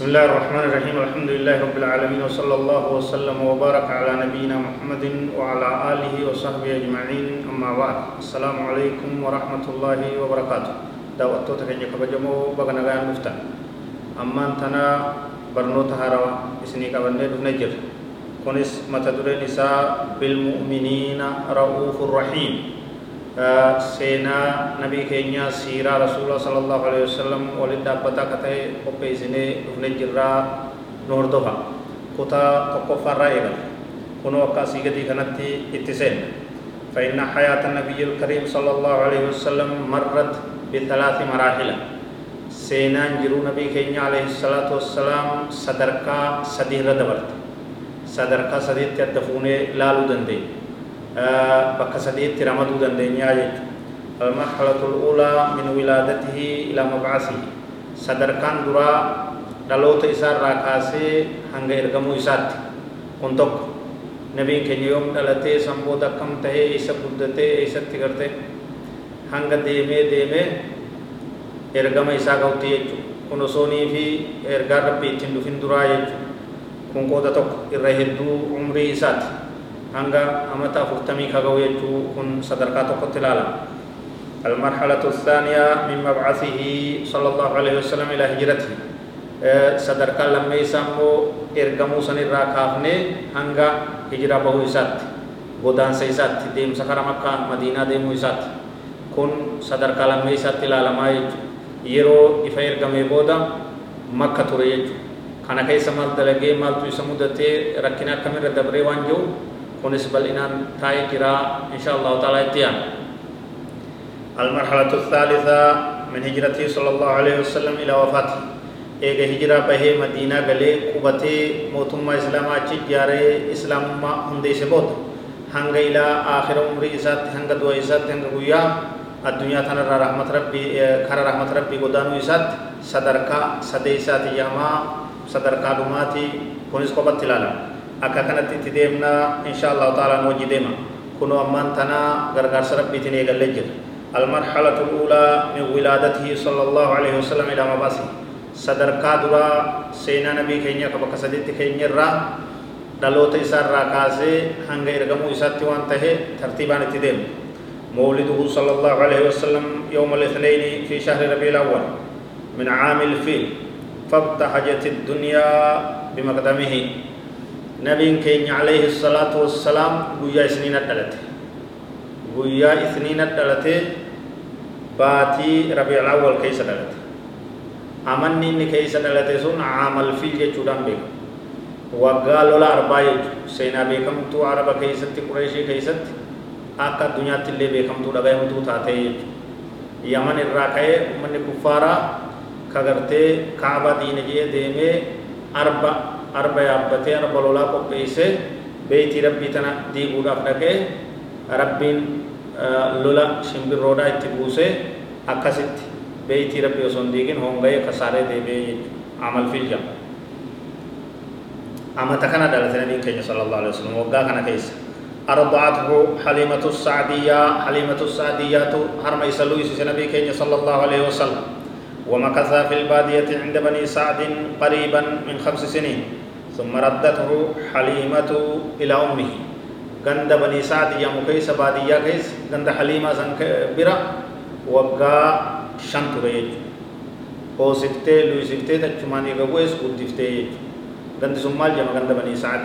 بسم الله الرحمن الرحيم. الحمد لله رب العالمين وصلى الله وسلم وبارك على نبينا محمد وعلى آله وصحبه أجمعين. أما بعد السلام عليكم ورحمة الله وبركاته. دعوتك كن كبجمو بغنا غان مفتن. أما أنتنا برنوت هاروا إسني كبني نجر كونس متدر نساء بالمؤمنين رؤوف رحيم. Nabii keenya siiraa rasuula sallallahu alaihi wasallam waliin dhaabbataa akka ta'e qopheessinee dhufne jirraa nu hordofa kutaa tokkoffaarraa eegala kunoo akka asii gadii kanatti itti seenna فإن حياة النبي الكريم صلى الله عليه وسلم مرت بثلاث مراحل سينان جرو نبي كينيا عليه الصلاة والسلام صدركا صدير دبرت صدركا صدير تدفوني لالو دندي bakka sadiitti ramaduu dandeenyaa jechuudha. Almarhalatul ulaa min wilaadatihi ila mabcasihi sadarkaan duraa dhaloota isaarraa kaasee hanga ergamuu isaatti kun tokko nabiin keenya yoom dhalatee san booda akkam tahee isa guddatee eessatti gartee hanga deemee deemee ergama isaa ga'utti jechuudha. Kun osoonii fi ergaan rabbii ittiin dhufin duraa jechuudha. Kun qooda tokko irra hedduu umrii isaati. Hanga amata afurtamii kaga'u jechuu kun sadarkaa tokkotti ilaalama المرحلة الثانية من مبعثه صلى الله عليه وسلم إلى هجرته صدر لما يسمو إرقمو سنرى كافني هنگا هجرة بهو إسات بودان سيسات ديم سخر مكة مدينة ديم إسات كن صدر لما يسات العالم يرو إفا إرقمي بودا مكة تريج كان كيس مال دلقي مال تو يسمودتي ركنا كمير دبري وانجو kunis bal'inaan taa'ee jira insha Allah ta'ala itti yaana المرحلة الثالثة من هجرته صلى الله عليه وسلم إلى وفاته إيجا هجرة به مدينة غلي قبتي موتما إسلاما جاري إسلام ما هندي سبوت هنگ إلى آخر عمر إسات هنگ دو إسات هنگ قويا الدنيا تنر رحمة ربي خر رحمة ربي قدانو إسات صدركا سدي إسات ياما صدركا دماتي كونس قبت تلالا akka kanatti itti deemna insha allahu taala nu wajji deema kunu ammaan tana gargaarsa rabbiitiin eegallee jira المرحلة الأولى من ولادته صلى الله عليه وسلم إلى مباسي صدركا درا سينا نبي كينيا كبك سديت كينيا را دلوت إسار را كاسي هنگا إرغمو إساتي وانته ترتيبان اتدام مولده صلى الله عليه وسلم يوم الاثنين في شهر ربيع الأول من عام الفيل فابتهجت الدنيا بمقدمه نبين كين عليه الصلاة والسلام قويا إثنين الدلت قويا إثنين الدلت باتي ربيع الأول كيس دلت أمني إني كيس دلت سن عمل في جدام بك وقالوا لا أربعة سينا بكم تو عرب كيست قريشي كيست. akka addunyaatti illee beekamtuu dhagahamtuu taatee yaman irraa ka'ee uummanni kuffaaraa kagartee kaaba diina jee deemee arba arba yaabbatee arba lolaa qopheessee beeytii rabbii tana diiguudhaaf dhaqee rabbiin lola shimbirroodhaa itti buusee akkasitti beeytii rabbii osoo hin diigin hongayee kasaaree deebi'ee jechuudha amal filja amata kana dhalate nabiin keenya sallallahu alaihi wasallam waggaa kana keessa أرضعته حليمة السعدية حليمة السعدية هرم يسلو يسوس نبي كين صلى الله عليه وسلم ومكث في البادية عند بني سعد قريبا من خمس سنين ثم ردته حليمة إلى أمه. غند بني سعد يا مكيس بادية كيس غند حليمة برا وقا شنت ريج هو سفتة لوي سفتة تجمعني غويس ودفتة غند سمال جمع غند بني سعد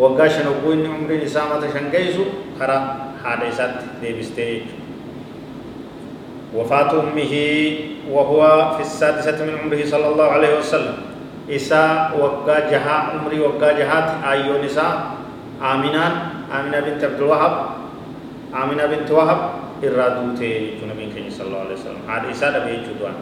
ogguu inni umriin isaa mata shan geessu karaa haadha isaatti deebistee وفاة أمه وهو في السادسة من عمره صلى الله عليه وسلم. إساء وقا جها عمري وقا جهات أيو نساء آمنان آمنة بنت عبد الوهاب آمنة بنت وهب إرادوتي جنبين كني صلى الله عليه وسلم. هذا إساء نبي جدوان.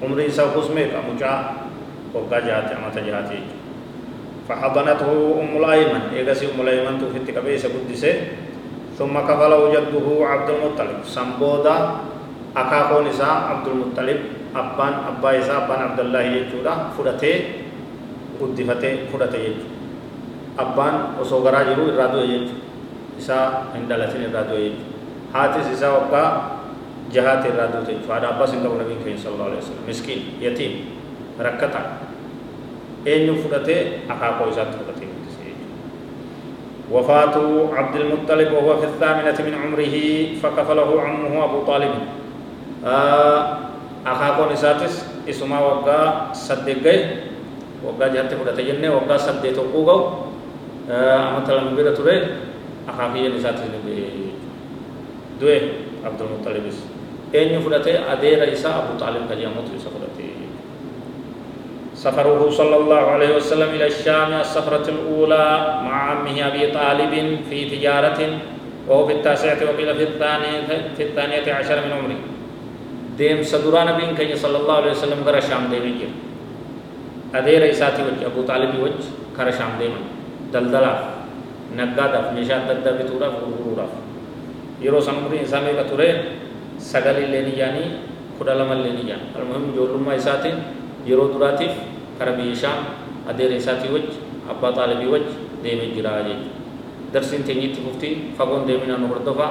عمري إساء خصمه كمجا وقا جهات أمة جهاتي فحضنته أم الأيمن إيغسي أم الأيمن توفيت كبيسة قدسة ثم كفله جده عبد المطلب سنبودا أكاكون إساء عبد المطلب أبان أبا إساء أبان عبد الله يجودا فرته قدفته فرته يجو. أبان وصغرا جرو إرادو يجو. إساء هندلتين إرادو يجو. هاتس إساء وقا جهات إرادو تجو. هذا أبا سنقب نبي صلى الله عليه وسلم. مسكين يتيم ركتا. أين فرته أكاكو إساء فرته وفاة عبد المطلب وهو في الثامنة من عمره فكفله عمه أبو طالب. آه أخاكو نساتس اسمه وقا صدقه وقا جهت فرد جنة وقا صدق توقوغو آه أما تلم بيرا توري أخاكي نساتس نبي دوه عبد المطلب أين فرته أدير إسا أبو طالب كجامت إسا فرته سفره صلى الله عليه وسلم إلى الشام السفرة الأولى مع عمه أبي طالب في تجارة وهو في التاسعة وقيل في الثانية في الثانية عشر من عمره ديم صدران نبي كي صلى الله عليه وسلم كرا شام ديم جير أدي رئيساتي وجه أبو طالب وجه كرا شام ديم دلدلا نقادا مشان دلدا بتورا غرورا يرو سمري إنسان بتورا سجل لين يعني كدالما لين يعني المهم جولما إساتين yeroo duraatiif kara biyya shaam adeera isaatii wajji abbaa xaalibii wajji deemee jira jechuudha darsiin teenyitti fuftii fagoon deeminaa nu hordofaa